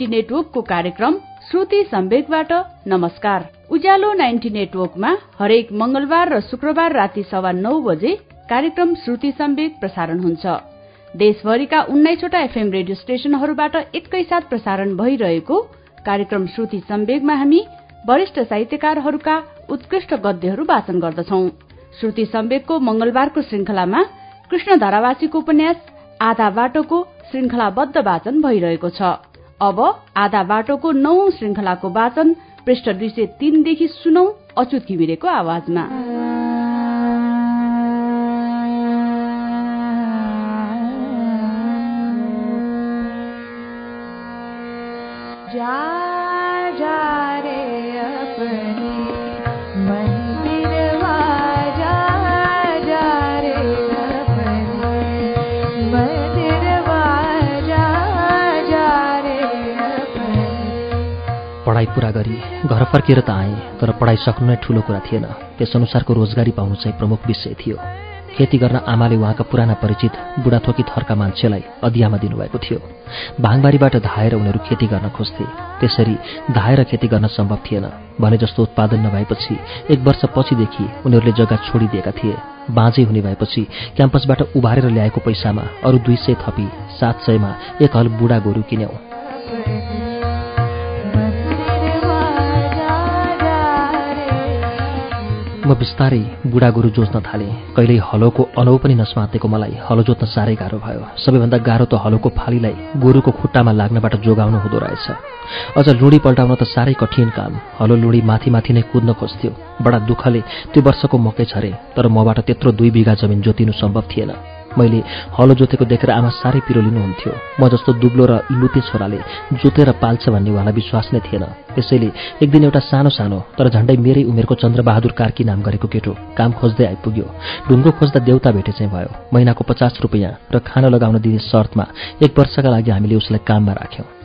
Ninety नेटवर्कको कार्यक्रम श्रुति सम्वेकबाट नमस्कार। उज्यालो नाइन्टी नेटवर्कमा हरेक मंगलबार र शुक्रबार राति सवा नौ बजे कार्यक्रम श्रुति सम्वेक प्रसारण हुन्छ। देशभरिका उन्नाइसवटा एफएम रेडियो स्टेशनहरूबाट एकैसाथ प्रसारण भइरहेको कार्यक्रम श्रुति सम्वेकमा हामी वरिष्ठ साहित्यकारहरूका उत्कृष्ट गद्यहरू वाचन गर्दछौ। श्रुति सम्वेकको मंगलबारको श्रृंखलामा कृष्ण धारावासीको उपन्यास आधा बाटोको श्रृंखलाबद्ध वाचन भइरहेको छ। अब आधा बाटोको नौ श्रृंखलाको वाचन पृष्ठ दुई सय तीनदेखि सुनौ अच्युत घिमिरेको आवाजमा। पढाइ पुरा गरी घर फर्किएर त आएँ तर पढाइ सक्नु नै ठूलो कुरा थिएन। त्यसअनुसारको रोजगारी पाउनु चाहिँ प्रमुख विषय थियो। खेती गर्न आमाले उहाँका पुराना परिचित बुढाथोकी थरका मान्छेलाई अधियामा दिनुभएको थियो। भाङबारीबाट धाएर उनीहरू खेती गर्न खोज्थे। त्यसरी धाएर खेती गर्न सम्भव थिएन। भने जस्तो उत्पादन नभएपछि एक वर्ष पछिदेखि उनीहरूले जग्गा छोडिदिएका थिए। बाँझै हुने भएपछि क्याम्पसबाट उभारेर ल्याएको पैसामा अरू दुई सय थपी सात सयमा एक हल बुढा गोरु किन्यौँ। म बिस्तारै बुढा गोरु जोत्न थालेँ। कहिल्यै हलोको अनौ पनि नसमातेको मलाई हलो जोत्न साह्रै गाह्रो भयो। सबैभन्दा गाह्रो त हलोको फालीलाई गोरुको खुट्टामा लाग्नबाट जोगाउनु हुँदो रहेछ। अझ लुडी पल्टाउन त साह्रै कठिन काम। हलो लुडी माथि माथि नै कुद्न खोज्थ्यो। बडा दुःखले त्यो वर्षको मकै छरे तर मबाट त्यत्रो दुई बिघा जमिन जोतिनु सम्भव थिएन। मैले हलो जोतेको देखेर आमा साह्रै पिरो लिनुहुन्थ्यो। म जस्तो दुब्लो र लुते छोराले जोतेर पाल्छ भन्ने उहाँलाई विश्वास नै थिएन। त्यसैले एक दिन एउटा सानो सानो तर झण्डै मेरै उमेरको चन्द्रबहादुर कार्की नाम गरेको केटो काम खोज्दै आइपुग्यो। ढुङ्गो खोज्दा देउता भेटे चाहिँ भयो। महिनाको पचास रुपियाँ र खाना लगाउन दिने शर्तमा एक वर्षका लागि हामीले उसलाई काममा राख्यौँ।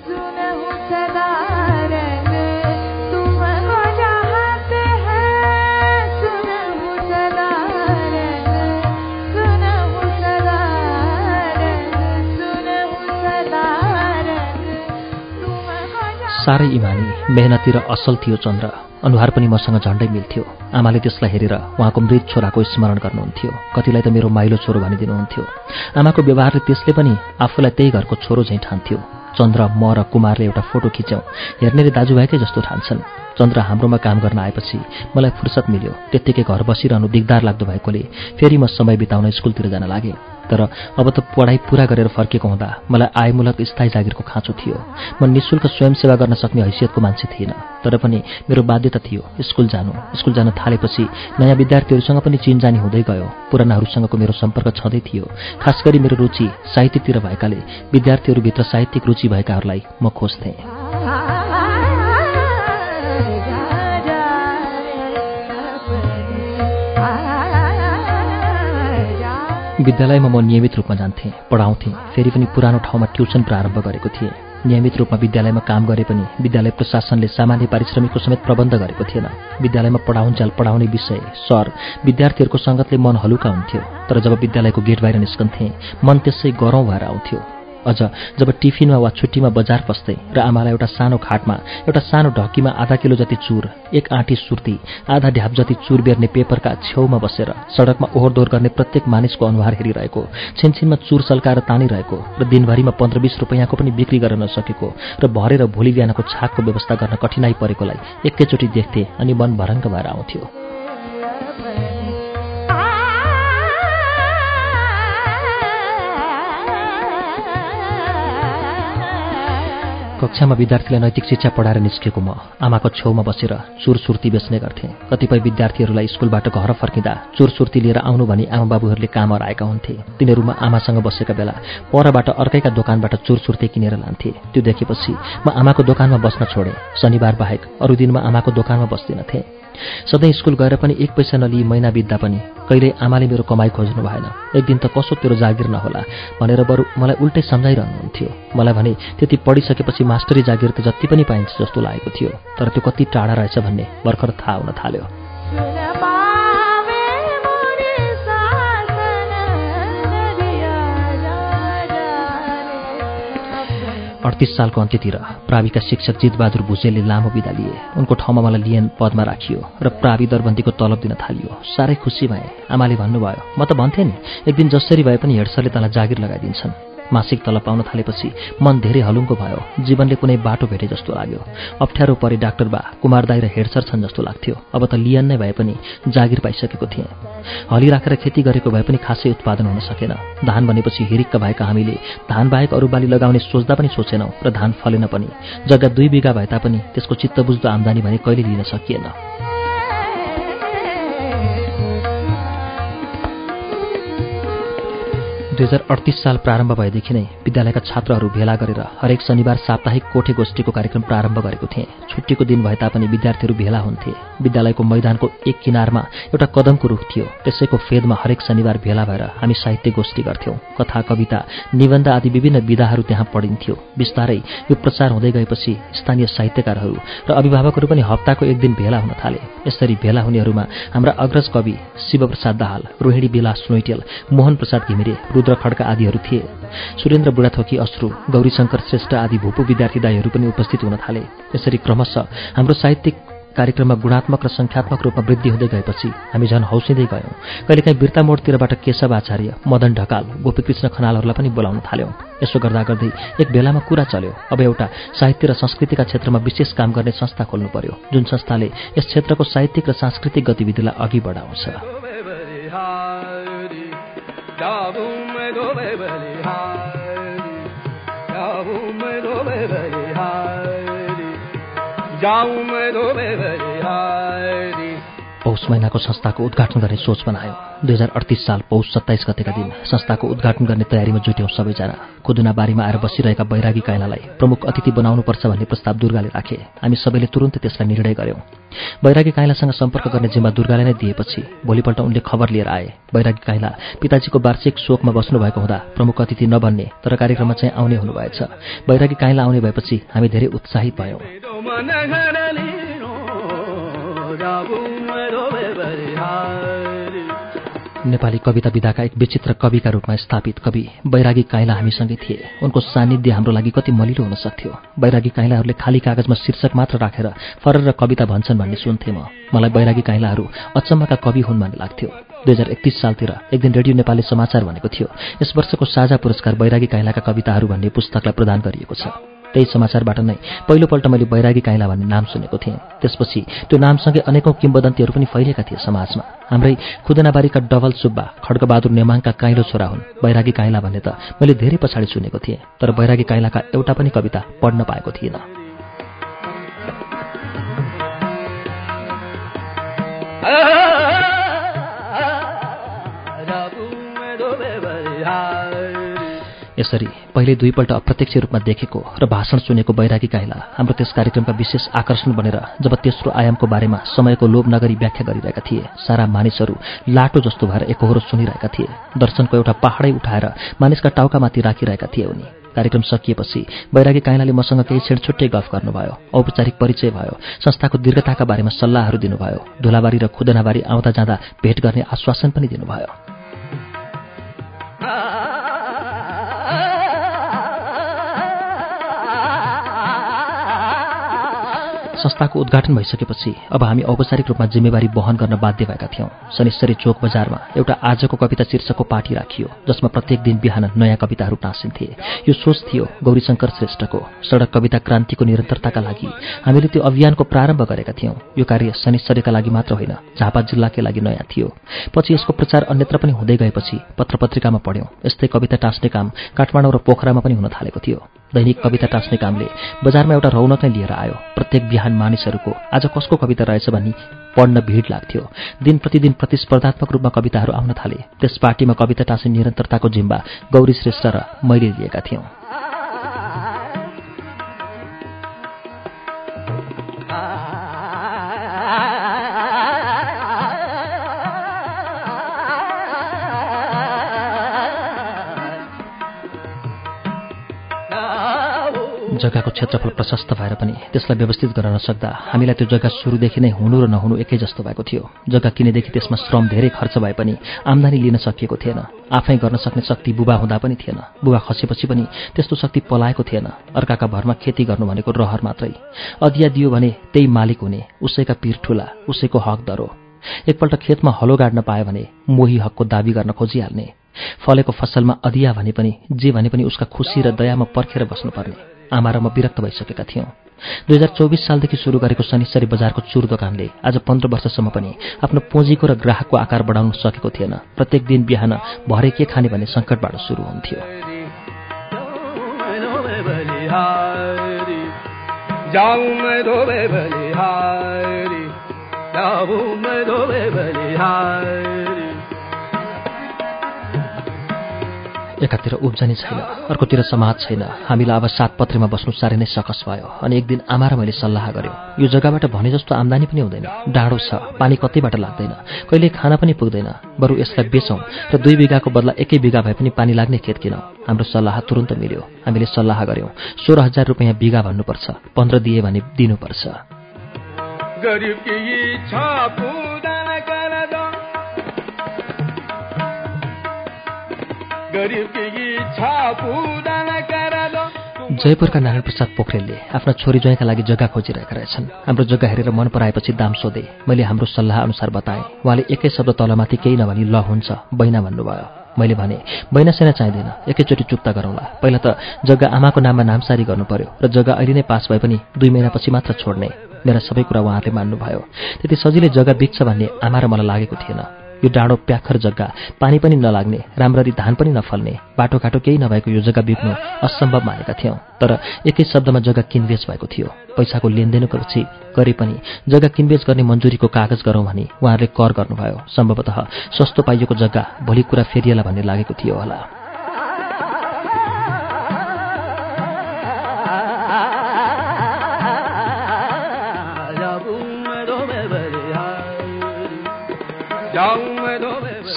साह्रै इमानी मेहनती र असल थियो चन्द्र। अनुहार पनि मसँग झन्डै मिल्थ्यो। आमाले त्यसलाई हेरेर उहाँको मृत छोराको स्मरण गर्नुहुन्थ्यो। कतिलाई त मेरो माइलो छोरो भनिदिनुहुन्थ्यो। आमाको व्यवहारले त्यसले पनि आफूलाई त्यही घरको छोरो झैँ ठान्थ्यो। चन्द्र म र कुमारले एउटा फोटो खिच्यौँ। हेर्नेले दाजुभाइकै जस्तो ठान्छन्। चन्द्र हाम्रोमा काम गर्न आएपछि मलाई फुर्सद मिल्यो। त्यत्तिकै घर बसिरहनु दिगदार लाग्दो भएकोले फेरि म समय बिताउन स्कुलतिर जान लागेँ। तर अब त पढाइ पुरा गरेर फर्केको हुँदा मलाई आयमूलक स्थायी जागिरको खाँचो थियो। म निशुल्क स्वयंसेवा गर्न सक्ने हैसियतको मान्छे थिएन तर पनि मेरो बाध्यता थियो स्कुल जानु। स्कुल जान थालेपछि नयाँ विद्यार्थीहरूसँग पनि चिनजानी हुँदै गयो। पुरानाहरूसँगको मेरो सम्पर्क छँदै थियो। खास गरी मेरो रुचि साहित्यतिर भएकाले विद्यार्थीहरूभित्र साहित्यिक रुचि भएकाहरूलाई म खोज्थेँ। विद्यालयमा म नियमित रूपमा जान्थेँ पढाउँथेँ फेरि पनि पुरानो ठाउँमा ट्युसन प्रारम्भ गरेको थिएँ। नियमित रूपमा विद्यालयमा काम गरे पनि विद्यालय प्रशासनले सामान्य पारिश्रमिकको समेत प्रबन्ध गरेको थिएन। विद्यालयमा पढाउन्जाल पढाउने विषय सर विद्यार्थीहरूको सङ्गतले मन हलुका हुन्थ्यो। तर जब विद्यालयको गेट बाहिर निस्कन्थेँ मन त्यसै गरौँ भएर आउँथ्यो। अझ जब टिफिनमा वा छुट्टीमा बजार पस्दै र आमालाई एउटा सानो खाटमा एउटा सानो ढकीमा आधा किलो जति चुर एक आँटी सुर्ती आधा ढ्याप जति चुर बेर्ने पेपरका छेउमा बसेर सडकमा ओहोरदोहोर गर्ने प्रत्येक मानिसको अनुहार हेरिरहेको छिनछिनमा चुर सल्काएर तानिरहेको र दिनभरिमा पन्ध्र बिस रुपियाँको पनि बिक्री गर्न नसकेको र भरेर भोलि बिहानको छाकको व्यवस्था गर्न कठिनाई परेकोलाई एकैचोटि देख्थे अनि मन भरङ्ग भएर आउँथ्यो। कक्षामा विद्यार्थीलाई नैतिक शिक्षा पढाएर निस्केको म आमाको छेउमा बसेर चुर सुर्ती बेच्ने गर्थेँ। कतिपय विद्यार्थीहरूलाई स्कुलबाट घर फर्किँदा चुर सुर्ती लिएर आउनु भनी आमाबाबुहरूले काम आएका हुन्थे। तिनीहरूमा आमासँग बसेका बेला परबाट अर्कैका दोकानबाट चुर सुर्ती किनेर लान्थे। त्यो देखेपछि म आमाको दोकानमा बस्न छोडेँ। शनिबार बाहेक अरू दिनमा आमाको दोकानमा बस्दिनथेँ। सधैँ स्कुल गएर पनि एक पैसा नलिई महिना बित्दा पनि कहिल्यै आमाले मेरो कमाई खोज्नु भएन। एक दिन त कसो तेरो जागिर नहोला भनेर बरु मलाई उल्टै सम्झाइरहनुहुन्थ्यो। मलाई भने त्यति पढिसकेपछि मास्टरी जागिर त जति पनि पाइन्छ जस्तो लागेको थियो तर त्यो कति टाढा रहेछ भन्ने भर्खर थाहा हुन थाल्यो। अडतिस सालको अन्त्यतिर प्राविका शिक्षक जितबहादुर भुजेलले लामो विदा लिए। उनको ठाउँमा मलाई लिएन पदमा राखियो र प्रावि दरबन्दीको तलब दिन थालियो। साह्रै खुसी भए। आमाले भन्नुभयो म त भन्थेँ नि एक दिन जसरी भए पनि हेडसरले तँलाई जागिर लगाइदिन्छन्। मासिक तलब पाउन थालेपछि मन धेरै हलुङ्गो भयो। जीवनले कुनै बाटो भेटे जस्तो लाग्यो। अप्ठ्यारो परे डाक्टर बा कुमार दाई र हेडसर छन् जस्तो लाग्थ्यो। अब त लियन नै भए पनि जागिर पाइसकेको थिएँ। हली राखेर खेती गरेको भए पनि खासै उत्पादन हुन सकेन। धान भनेपछि हिरिक्क भएका हामीले धान बाहेक अरू बाली लगाउने सोच्दा पनि सोचेनौँ र धान फलेन पनि। जग्गा दुई बिघा भए तापनि त्यसको चित्तबुझ्दो आम्दानी भने कहिले लिन सकिएन। दुई हजार अडतिस साल प्रारम्भ भएदेखि नै विद्यालयका छात्रहरू भेला गरेर हरेक शनिबार साप्ताहिक कोठे गोष्ठीको कार्यक्रम प्रारम्भ गरेको थिएँ। छुट्टीको दिन भए तापनि विद्यार्थीहरू भेला हुन्थे। विद्यालयको मैदानको एक किनारमा एउटा कदमको रुख थियो। त्यसैको फेदमा हरेक शनिबार भेला भएर हामी साहित्य गोष्ठी गर्थ्यौँ। कथा कविता निबन्ध आदि विभिन्न विधाहरू त्यहाँ पढिन्थ्यो। बिस्तारै यो प्रचार हुँदै गएपछि स्थानीय साहित्यकारहरू र अभिभावकहरू पनि हप्ताको एक दिन भेला हुन थाले। यसरी भेला हुनेहरूमा हाम्रा अग्रज कवि शिवप्रसाद दाहाल रोहिणी विलास नोइटेल मोहन प्रसाद घिमिरे रुद्र खड्का आदिहरू थिए। सुरेन्द्र बुढाथोकी अश्रु गौरीशङ्कर श्रेष्ठ आदि भूपू विद्यार्थी दाईहरू पनि उपस्थित हुन थाले। यसरी क्रमशः हाम्रो साहित्यिक कार्यक्रममा गुणात्मक र सङ्ख्यात्मक रूपमा वृद्धि हुँदै गएपछि हामी झन् हौसिँदै गयौँ। कहिलेकाहीँ बिर्ता मोडतिरबाट केशव आचार्य मदन ढकाल गोपीकृष्ण खनालहरूलाई पनि बोलाउन थाल्यौँ। यसो गर्दा गर्दै एक बेलामा कुरा चल्यो। अब एउटा साहित्य र संस्कृतिका क्षेत्रमा विशेष काम गर्ने संस्था खोल्नु पर्यो जुन संस्थाले यस क्षेत्रको साहित्यिक र सांस्कृतिक गतिविधिलाई अघि बढाउँछ। जाऊं मैं तो बेवरिया पौष महिनाको संस्थाको उद्घाटन गर्ने सोच बनायो दुई हजार अडतिस साल पौष सत्ताइस गतेका दिन संस्थाको उद्घाटन गर्ने तयारीमा जुट्यौँ सबैजना खुदुनाबारीमा आएर बसिरहेका बैरागी काइलालाई प्रमुख अतिथि बनाउनुपर्छ भन्ने प्रस्ताव दुर्गाले राखे हामी सबैले तुरन्तै त्यसलाई निर्णय गर्यौँ बैरागी काइलासँग सम्पर्क गर्ने जिम्मा दुर्गाले नै दिएपछि भोलिपल्ट उनले खबर लिएर आए बैरागी काइला पिताजीको वार्षिक शोकमा बस्नुभएको हुँदा प्रमुख अतिथि नबन्ने तर कार्यक्रममा चाहिँ आउने हुनुभएछ बैरागी काइला आउने भएपछि हामी धेरै उत्साहित भयौँ नेपाली कविता विधाका एक विचित्र कविका रूपमा स्थापित कवि बैरागी काइला हामीसँगै थिए। उनको सान्निध्य हाम्रो लागि कति मलिलो हुन सक्थ्यो। बैरागी काइलाहरूले खाली कागजमा शीर्षक मात्र राखेर फरर र कविता भन्छन् भन्ने सुन्थेँ म। मलाई बैरागी काइलाहरू अचम्मका कवि हुन् भन्ने लाग्थ्यो। दुई हजार एकतिस सालतिर एक दिन रेडियो नेपाली समाचार भनेको थियो। यस वर्षको साझा पुरस्कार बैरागी काइलाका कविताहरू भन्ने पुस्तकलाई प्रदान गरिएको छ। त्यही समाचारबाट नै पहिलोपल्ट मैले बैरागी काइला भन्ने नाम सुनेको थिएँ। त्यसपछि त्यो नामसँगै अनेकौँ किम्बदन्तीहरू पनि फैलिएका थिए समाजमा। हाम्रै खुदनाबारीका डबल सुब्बा खड्गबहादुर नेमाङका काइलो छोरा हुन् बैरागी काइला भन्ने त मैले धेरै पछाडि सुनेको थिएँ तर बैरागी काइलाका एउटा पनि कविता पढ्न पाएको थिइनँ। यसरी पहिले दुईपल्ट अप्रत्यक्ष रूपमा देखेको र भाषण सुनेको बैरागी काइला हाम्रो त्यस कार्यक्रमका विशेष आकर्षण बनेर जब तेस्रो आयामको बारेमा समयको लोभ नगरी व्याख्या गरिरहेका थिए सारा मानिसहरू लाटो जस्तो भएर एकहोरो सुनिरहेका थिए। दर्शनको एउटा पहाडै उठाएर मानिसका टाउकामाथि राखिरहेका थिए उनी। कार्यक्रम सकिएपछि बैरागी काइलाले मसँग केही छेडछुट्टै गफ गर्नुभयो औपचारिक परिचय भयो संस्थाको दीर्घताका बारेमा सल्लाहहरू दिनुभयो धुलाबारी र खुदनाबारी आउँदा जाँदा भेट गर्ने आश्वासन पनि दिनुभयो। संस्थाको उद्घाटन भइसकेपछि अब हामी औपचारिक रूपमा जिम्मेवारी वहन गर्न बाध्य भएका थियौँ। शनिश्चरी चोक बजारमा एउटा आजको कविता शीर्षकको पाठी राखियो जसमा प्रत्येक दिन बिहान नयाँ कविताहरू टाँसिन्थे। यो सोच थियो गौरीशङ्कर श्रेष्ठको। सडक कविता क्रान्तिको निरन्तरताका लागि हामीले त्यो अभियानको प्रारम्भ गरेका थियौँ। यो कार्य शनिश्चरीका लागि मात्र होइन झापा जिल्लाकै लागि नयाँ थियो। पछि यसको प्रचार अन्यत्र पनि हुँदै गएपछि पत्र पत्रिकामा पढ्यौँ। यस्तै कविता टाँस्ने काम काठमाडौँ र पोखरामा पनि हुन थालेको थियो। दैनिक कविता टाँस्ने कामले बजारमा एउटा रौनक नै लिएर आयो। प्रत्येक बिहान मानिसहरूको आज कसको कविता रहेछ भनी पढ्न भिड लाग्थ्यो। दिन प्रतिदिन प्रतिस्पर्धात्मक रूपमा कविताहरू आउन थाले। त्यस पार्टीमा कविता टाँस्ने निरन्तरताको जिम्बा गौरी श्रेष्ठ र मैले लिएका थियौँ। जग्गाको क्षेत्रफल प्रशस्त भएर पनि त्यसलाई व्यवस्थित गर्न नसक्दा हामीलाई त्यो जग्गा सुरुदेखि नै हुनु र नहुनु एकै जस्तो भएको थियो। जग्गा किनेदेखि त्यसमा श्रम धेरै खर्च भए पनि आम्दानी लिन सकिएको थिएन। आफै गर्न सक्ने शक्ति बुबा हुँदा पनि थिएन। बुबा खसेपछि पनि त्यस्तो शक्ति पलाएको थिएन। अर्काका भरमा खेती गर्नु भनेको रहर मात्रै। अधिया दियो भने त्यही मालिक हुने उसैका पिर ठुला उसैको हक दरो। एकपल्ट खेतमा हलो गाड्न पायो भने मोही हकको दावी गर्न खोजिहाल्ने। फलेको फसलमा अधिया भने पनि जे भने पनि उसका खुसी र दयामा पर्खेर बस्नुपर्ने। आमा र म विरक्त भइसकेका थियौँ। दुई हजार चौबिस सालदेखि सुरु गरेको शनिश्चरी बजारको चुर दोकानले आज पन्ध्र वर्षसम्म पनि आफ्नो पुँजीको र ग्राहकको आकार बढाउन सकेको थिएन। प्रत्येक दिन बिहान भरे के खाने भन्ने सङ्कटबाट सुरु हुन्थ्यो। एकातिर उब्जनी छैन अर्कोतिर समाज छैन। हामीलाई अब सात पत्रेमा बस्नु साह्रै नै सकस भयो अनि एक दिन आमा र मैले सल्लाह गऱ्यौँ यो जग्गाबाट भने जस्तो आम्दानी पनि हुँदैन। डाँडो छ पानी कतैबाट लाग्दैन। कहिले खाना पनि पुग्दैन। बरु यसलाई बेचौँ र दुई बिघाको बदला एकै बिघा भए पनि पानी लाग्ने खेत किनौँ। हाम्रो सल्लाह तुरन्त मिल्यो। हामीले सल्लाह गऱ्यौँ सोह्र हजार रुपियाँ बिघा भन्नुपर्छ पन्ध्र दिए भने दिनुपर्छ। जयपुरका नारायण प्रसाद पोखरेलले आफ्ना छोरी ज्वाइँका लागि जग्गा खोजिरहेका रहेछन्। हाम्रो जग्गा हेरेर मन पराएपछि दाम सोधे मैले हाम्रो सल्लाह अनुसार बताएँ। उहाँले एकै शब्द तलमाथि केही नभनी ल हुन्छ बैना भन्नुभयो। मैले भने बैना सेना चाहिँदैन एकैचोटि चुक्ता गरौँला। पहिला त जग्गा आमाको नाममा नामसारी गर्नु पर्यो र जग्गा अहिले नै पास भए पनि दुई महिनापछि मात्र छोड्ने। मेरा सबै कुरा उहाँहरूले मान्नुभयो। त्यति सजिलै जग्गा बिग्छ भन्ने आमा र मलाई लागेको थिएन। यो डाँडो प्याखर जग्गा। पानी पनि नलाग्ने राम्ररी धान पनि नफल्ने बाटोघाटो केही नभएको यो जग्गा बिग्नु असम्भव मानेका थियौँ। तर एकै शब्दमा जग्गा किनबेच भएको थियो। पैसाको लेनदेनको पछि गरे पनि जग्गा किनबेच गर्ने मन्जुरीको कागज गरौँ भने उहाँहरूले कर गर्नुभयो। सम्भवतः सस्तो पाइएको जग्गा भोलि कुरा फेरिएला भन्ने लागेको थियो होला।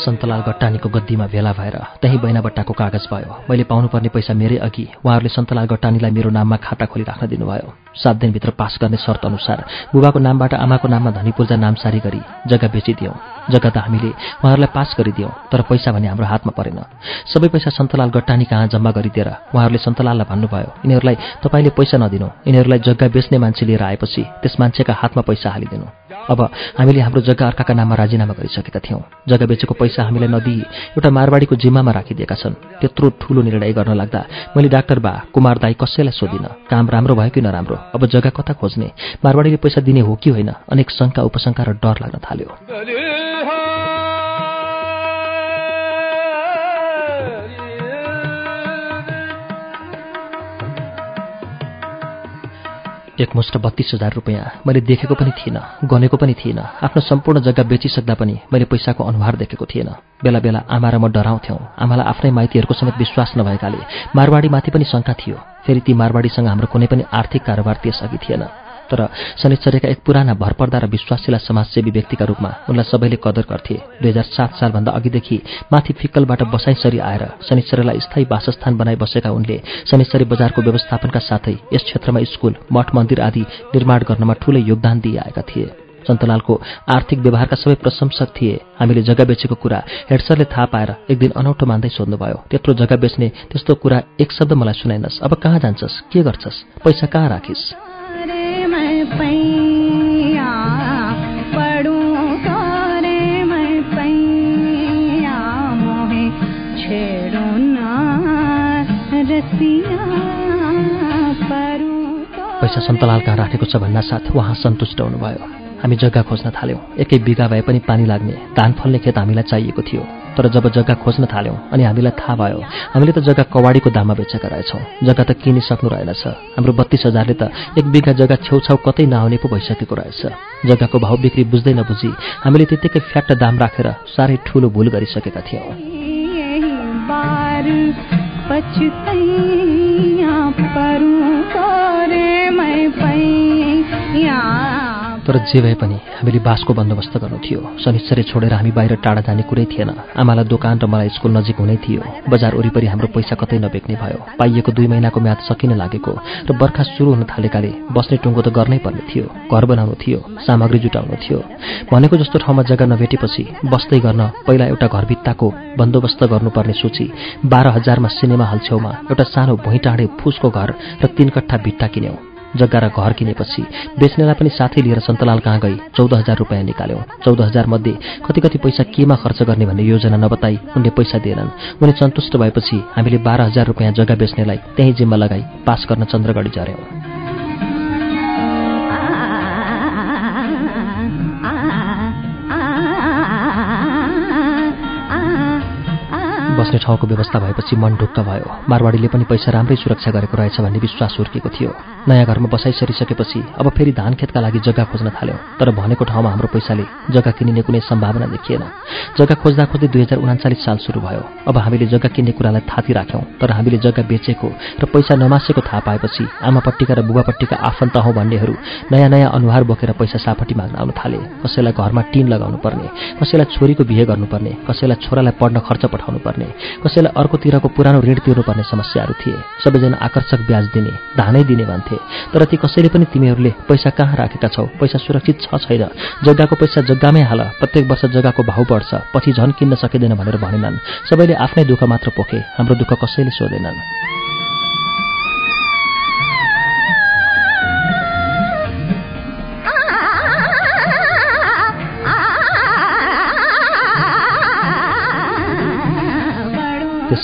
सन्तलाल गट्टानीको गद्दीमा भेला भएर त्यहीँ बैनाबट्टाको कागज भयो। मैले पाउनुपर्ने पैसा मेरै अघि उहाँहरूले सन्तलाल गट्टानीलाई मेरो नाममा खाता खोली राख्न दिनुभयो। सात दिनभित्र पास गर्ने शर्त अनुसार बुबाको नामबाट आमाको नाममा धनी पूर्जा नामसारी गरी जग्गा बेचिदियौँ। जग्गा त हामीले उहाँहरूलाई पास गरिदियौँ तर पैसा भने हाम्रो हातमा परेन। सबै पैसा सन्तलाल गट्टानी कहाँ जम्मा गरिदिएर उहाँहरूले सन्तलाललाई भन्नुभयो यिनीहरूलाई तपाईँले पैसा नदिनु यिनीहरूलाई जग्गा बेच्ने मान्छे लिएर आएपछि त्यस मान्छेका हातमा पैसा हालिदिनु। अब हामीले हाम्रो जग्गा अर्काका नाममा राजीनामा गरिसकेका थियौँ। जग्गा बेचेको पैसा हामीलाई नदिई एउटा मारवाडीको जिम्मामा राखिदिएका छन्। त्यत्रो ठूलो निर्णय गर्न लाग्दा मैले डाक्टर बा कुमार दाई कसैलाई सोधिनँ। काम राम्रो भयो कि नराम्रो? अब जग्गा कता खोज्ने? मारवाडीले पैसा दिने हो कि होइन? अनेक शङ्का उपशङ्का र डर लाग्न थाल्यो। एकमुष्ट बत्तीस हजार रुपियाँ। मैले देखेको पनि थिइनँ गनेको पनि थिइनँ। आफ्नो सम्पूर्ण जग्गा बेचिसक्दा पनि मैले पैसाको अनुहार देखेको थिएन। बेला बेला आमा र म डराउँथ्यौँ। आमालाई आफ्नै माइतीहरूको समेत विश्वास नभएकाले मारवाडीमाथि पनि शङ्का थियो। फेरि ती मारवाडीसँग हाम्रो कुनै पनि आर्थिक कारोबार त्यसअघि थिएन। तर शनिश्चर्यका एक पुराना भरपर्दा र विश्वासिला समाजसेवी व्यक्तिका रूपमा उनलाई सबैले कदर गर्थे। दुई हजार सात सालभन्दा अघिदेखि माथि फिक्कलबाट बसाइसरी आएर शनिश्चर्यलाई स्थायी वासस्थान बनाइ बसेका उनले शनिश्चरी बजारको व्यवस्थापनका साथै यस क्षेत्रमा स्कुल मठ मन्दिर आदि निर्माण गर्नमा ठूलै योगदान दिइआएका थिए। सन्तलालको आर्थिक व्यवहारका सबै प्रशंसक थिए। हामीले जग्गा बेचेको कुरा हेडसरले थाहा पाएर एक दिन अनौठो मान्दै सोध्नुभयो त्यत्रो जग्गा बेच्ने त्यस्तो कुरा एक शब्द मलाई सुनाइनस्। अब कहाँ जान्छस्? के गर्छस्? पैसा कहाँ राखिस्? पैसा सन्तलाल कहाँ राखेको छ भन्दा साथ उहाँ सन्तुष्ट हुनुभयो। हामी जग्गा खोज्न थाल्यौँ। एकै बिघा भए पनि पानी लाग्ने धान फल्ने खेत हामीलाई चाहिएको थियो। तर जब जग्गा खोज्न थाल्यौँ अनि हामीलाई थाहा भयो हामीले त जग्गा कवाडीको दाममा बेचेका रहेछौँ जग्गा त किनिसक्नु रहेनछ। हाम्रो बत्तीस हजारले त एक बिघा जग्गा छेउछाउ कतै नआउने पो भइसकेको रहेछ। जग्गाको भाउ बिक्री बुझ्दै नबुझी हामीले त्यत्तिकै फ्याट्ट दाम राखेर साह्रै ठुलो भुल गरिसकेका थियौँ। तर जे भए पनि हामीले बासको बन्दोबस्त गर्नु थियो शनिश्चरी छोडेर हामी बाहिर टाढा जाने कुरै थिएन। आमालाई दोकान र मलाई स्कुल नजिक हुनै थियो। बजार वरिपरि हाम्रो पैसा कतै नबेक्ने भयो। पाइएको दुई महिनाको म्याद सकिन लागेको र बर्खा सुरु हुन थालेकाले बस्ने टुङ्गो त गर्नै पर्ने थियो। घर बनाउनु थियो सामग्री जुटाउनु थियो। भनेको जस्तो ठाउँमा जग्गा नभेटेपछि बस्दै गर्न पहिला एउटा घरभित्ताको बन्दोबस्त गर्नुपर्ने सूची बाह्र हजारमा सिनेमा हल छेउमा एउटा सानो भुइँटाँडे फुसको घर र तीन कट्ठा भिट्टा किन्यौँ। जग्गा र घर किनेपछि बेच्नेलाई पनि साथै लिएर सन्तलाल कहाँ गई? चौध हजार रुपियाँ निकाल्यौँ। चौध हजार मध्ये कति कति पैसा केमा खर्च गर्ने भन्ने योजना नबताई उनले पैसा दिएनन्। उनी सन्तुष्ट भएपछि हामीले बाह्र हजार रुपियाँ जग्गा बेच्नेलाई त्यही जिम्मा लगाई पास गर्न चन्द्रगढी झऱ्यौँ। बस्ने ठाउँको व्यवस्था भएपछि मन ढुक्क भयो। मारवाडीले पनि पैसा राम्रै सुरक्षा गरेको रहेछ भन्ने विश्वास हुर्केको थियो। नयाँ घरमा बसाइ सरिसकेपछि अब फेरि धान खेतका लागि जग्गा खोज्न थाल्यौँ। तर भनेको ठाउँमा हाम्रो पैसाले जग्गा किनिने कुनै सम्भावना देखिएन। जग्गा खोज्दा खोज्दै दुई हजार उनाचालिस साल सुरु भयो। अब हामीले जग्गा किन्ने कुरालाई थाती राख्यौँ। तर हामीले जग्गा बेचेको र पैसा नमासेको थाहा पाएपछि आमापट्टिका र बुबापट्टिका आफन्त हौ भन्नेहरू नयाँ नयाँ अनुहार बोकेर पैसा सापट्टि माग्न आउन थाले। कसैलाई घरमा टिन लगाउनु पर्ने कसैलाई छोरीको बिहे गर्नुपर्ने कसैलाई छोरालाई पढ्न खर्च पठाउनु पर्ने कसैलाई अर्कोतिरको पुरानो ऋण तिर्नुपर्ने समस्याहरू थिए। सबैजना आकर्षक ब्याज दिने धानै दिने भन्थे। तर ती कसैले पनि तिमीहरूले पैसा कहाँ राखेका छौ? पैसा सुरक्षित छ छैन। जग्गाको पैसा जग्गामै हाल। प्रत्येक वर्ष जग्गाको भाउ बढ्छ। पछि झन किन्न सकिँदैन भनेर भनेनन्। सबैले आफ्नै दुःख मात्र पोखे। हाम्रो दुःख कसैले सोधेनन्।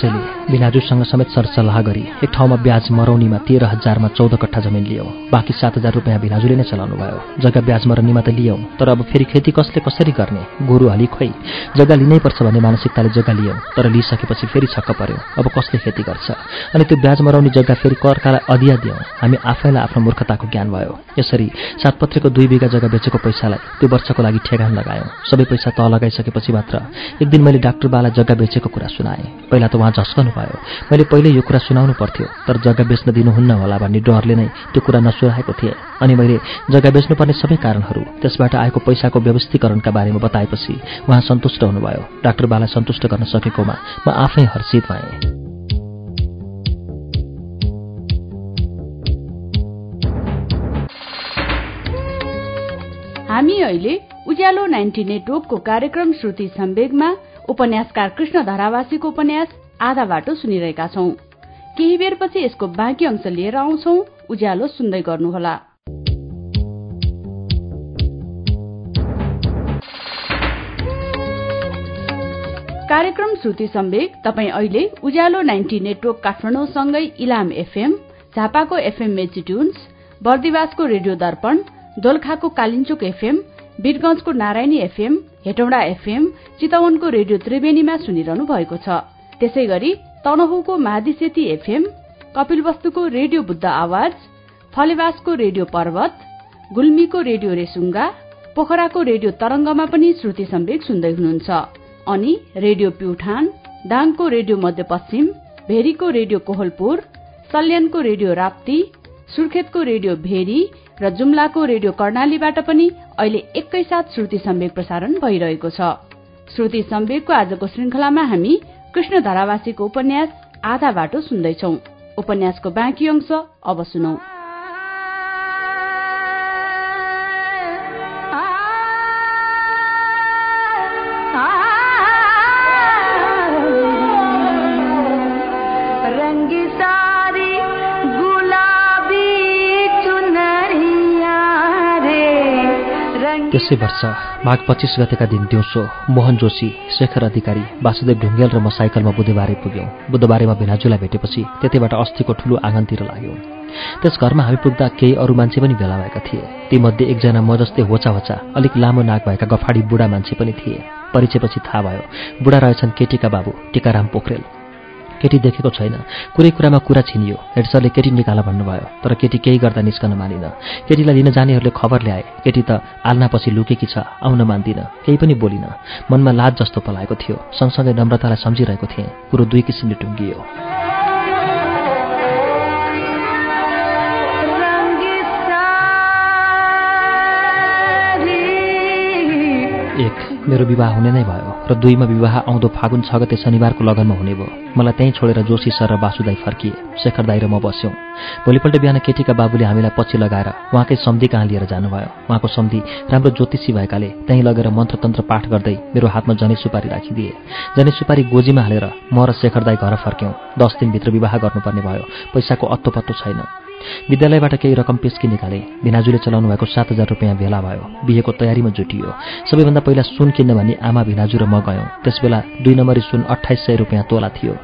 त्यसैले बिनाजुसँग समेत सरसल्लाह गरी एक ठाउँमा ब्याज मरौनीमा तेह्र हजारमा चौध कट्ठा जमिन लियौँ। बाँकी सात हजार रुपियाँ बिनाजुले नै चलाउनु भयो जग्गा ब्याज मरौनीमा त लियौँ तर अब फेरि खेती कसले कसरी गर्ने? गोरु हली खोइ। जग्गा लिनै पर्छ भन्ने मानसिकताले जग्गा लियौँ तर लिइसकेपछि फेरि छक्क पर्यो। अब कसले खेती गर्छ? अनि त्यो ब्याज मराउने जग्गा फेरि कर्कालाई अधिया दियौँ। हामी आफैलाई आफ्नो मूर्खताको ज्ञान भयो। यसरी सातपत्रेको दुई बिघा जग्गा बेचेको पैसालाई त्यो वर्षको लागि ठेगान लगायौँ। सबै पैसा तह लगाइसकेपछि मात्र एक दिन मैले डाक्टर बालाई जग्गा बेचेको कुरा सुनाएँ। पहिला त उहाँ झस्कनु भयो मैले पहिले यो कुरा सुनाउनु पर्थ्यो तर जग्गा बेच्न दिनुहुन्न होला भन्ने डरले नै त्यो कुरा नसुराएको थिएँ। अनि मैले जग्गा बेच्नुपर्ने सबै कारणहरू त्यसबाट आएको पैसाको व्यवस्थीकरणका बारेमा बताएपछि उहाँ सन्तुष्ट हुनुभयो। डाक्टर बालाई सन्तुष्ट गर्न सकेकोमा म आफै हर्षित भएँ। हामी अहिले उज्यालो नाइन्टी नेटवर्कको कार्यक्रम श्रुति सम्वेगमा उपन्यासकार कृष्ण धरावासीको उपन्यास आधा बाटो सुनिरहेका छौं। केही बेरपछि यसको बाँकी अंश लिएर आउँछौ। उज्यालो सुन्दै गर्नुहोला। कार्यक्रम श्रुति सम्वेक तपाई अहिले उज्यालो नाइन्टी नेटवर्क काठमाडौँसँगै इलाम एफएम झापाको एफएम मेचिट्युन्स बर्दिवासको रेडियो दर्पण दोलखाको कालिन्चोक एफएम वीरगंजको नारायणी एफएम हेटौडा एफएम चितवनको रेडियो त्रिवेणीमा सुनिरहनु भएको छ। त्यसै गरी तनहुको महादिसेती एफएम कपिलवस्तुको रेडियो बुद्ध आवाज फलेवासको रेडियो पर्वत गुल्मीको रेडियो रेसुङ्गा पोखराको रेडियो तरंगमा पनि श्रुति सम्वेक सुन्दै हुनुहुन्छ। अनि रेडियो प्युठान दाङको रेडियो मध्यपश्चिम भेरीको रेडियो कोहलपुर सल्यानको रेडियो राप्ती सुर्खेतको रेडियो भेरी र जुम्लाको रेडियो कर्णालीबाट पनि अहिले एकैसाथ श्रुति सम्वेक प्रसारण भइरहेको छ। श्रुति सम्वेकको आजको श्रृंखलामा हामी कृष्ण धारावासीको उपन्यास आधा बाटो सुन्दैछौ। उपन्यासको बाँकी अंश अब सुनौ। त्यसै वर्ष माघ पच्चिस गतेका दिन दिउँसो मोहन जोशी शेखर अधिकारी वासुदेव ढुङ्गेल र म साइकलमा बुधबारे पुग्यौँ। बुधबारेमा भिनाजुलाई भेटेपछि त्यतिबाट अस्थिको ठूलो आँगनतिर लाग्यौँ। त्यस घरमा हामी पुग्दा केही अरू मान्छे पनि भेला भएका थिए। तीमध्ये एकजना म जस्तै होचा होचा अलिक लामो नाक भएका गफाडी बुढा मान्छे पनि थिए। परिचयपछि थाहा भयो बुढा रहेछन् केटीका बाबु टिकाराम पोखरेल। केटी देखेको छैन। कुरै कुरामा कुरा छिनियो। हेड सरले केटी निकाल भन्नुभयो तर केटी केही गर्दा निस्कन मानिन। केटीलाई लिन जानेहरूले खबर ल्याए केटी त आल्नापछि लुकेकी छ आउन मान्दिन। केही पनि बोलिन। मनमा लाज जस्तो पलाएको थियो। सँगसँगै नम्रतालाई सम्झिरहेको थिएँ। कुरो दुई किसिमले टुङ्गियो। मेरो विवाह हुने नै भयो र दुईमा विवाह आउँदो फागुन छ गते शनिबारको लगनमा हुने भयो। मलाई त्यहीँ छोडेर जोशी सर र वासुदाई फर्किए। शेखर दाई र म बस्यौँ। भोलिपल्ट बिहान केटीका बाबुले हामीलाई पछि लगाएर उहाँकै सम्धि कहाँ लिएर जानुभयो? उहाँको सम्धि राम्रो ज्योतिषी भएकाले त्यहीँ लगेर मन्त्रतन्त्र पाठ गर्दै मेरो हातमा जने सुपारी राखिदिए। जने सुपारी गोजीमा हालेर म र शेखर दाई घर फर्क्यौँ। दस दिनभित्र विवाह गर्नुपर्ने भयो। पैसाको अत्तो पत्तो छैन। विद्यालयबाट केही रकम पेस्की निकाले। भिनाजुले चलाउनु भएको सात हजार रुपियाँ भेला भयो। बिहेको तयारीमा जुटियो। सबैभन्दा पहिला सुन किन्न भनी आमा भिनाजु र म गयौँ। त्यसबेला दुई नम्बरी सुन अठाइस सय रुपियाँ तोला थियो।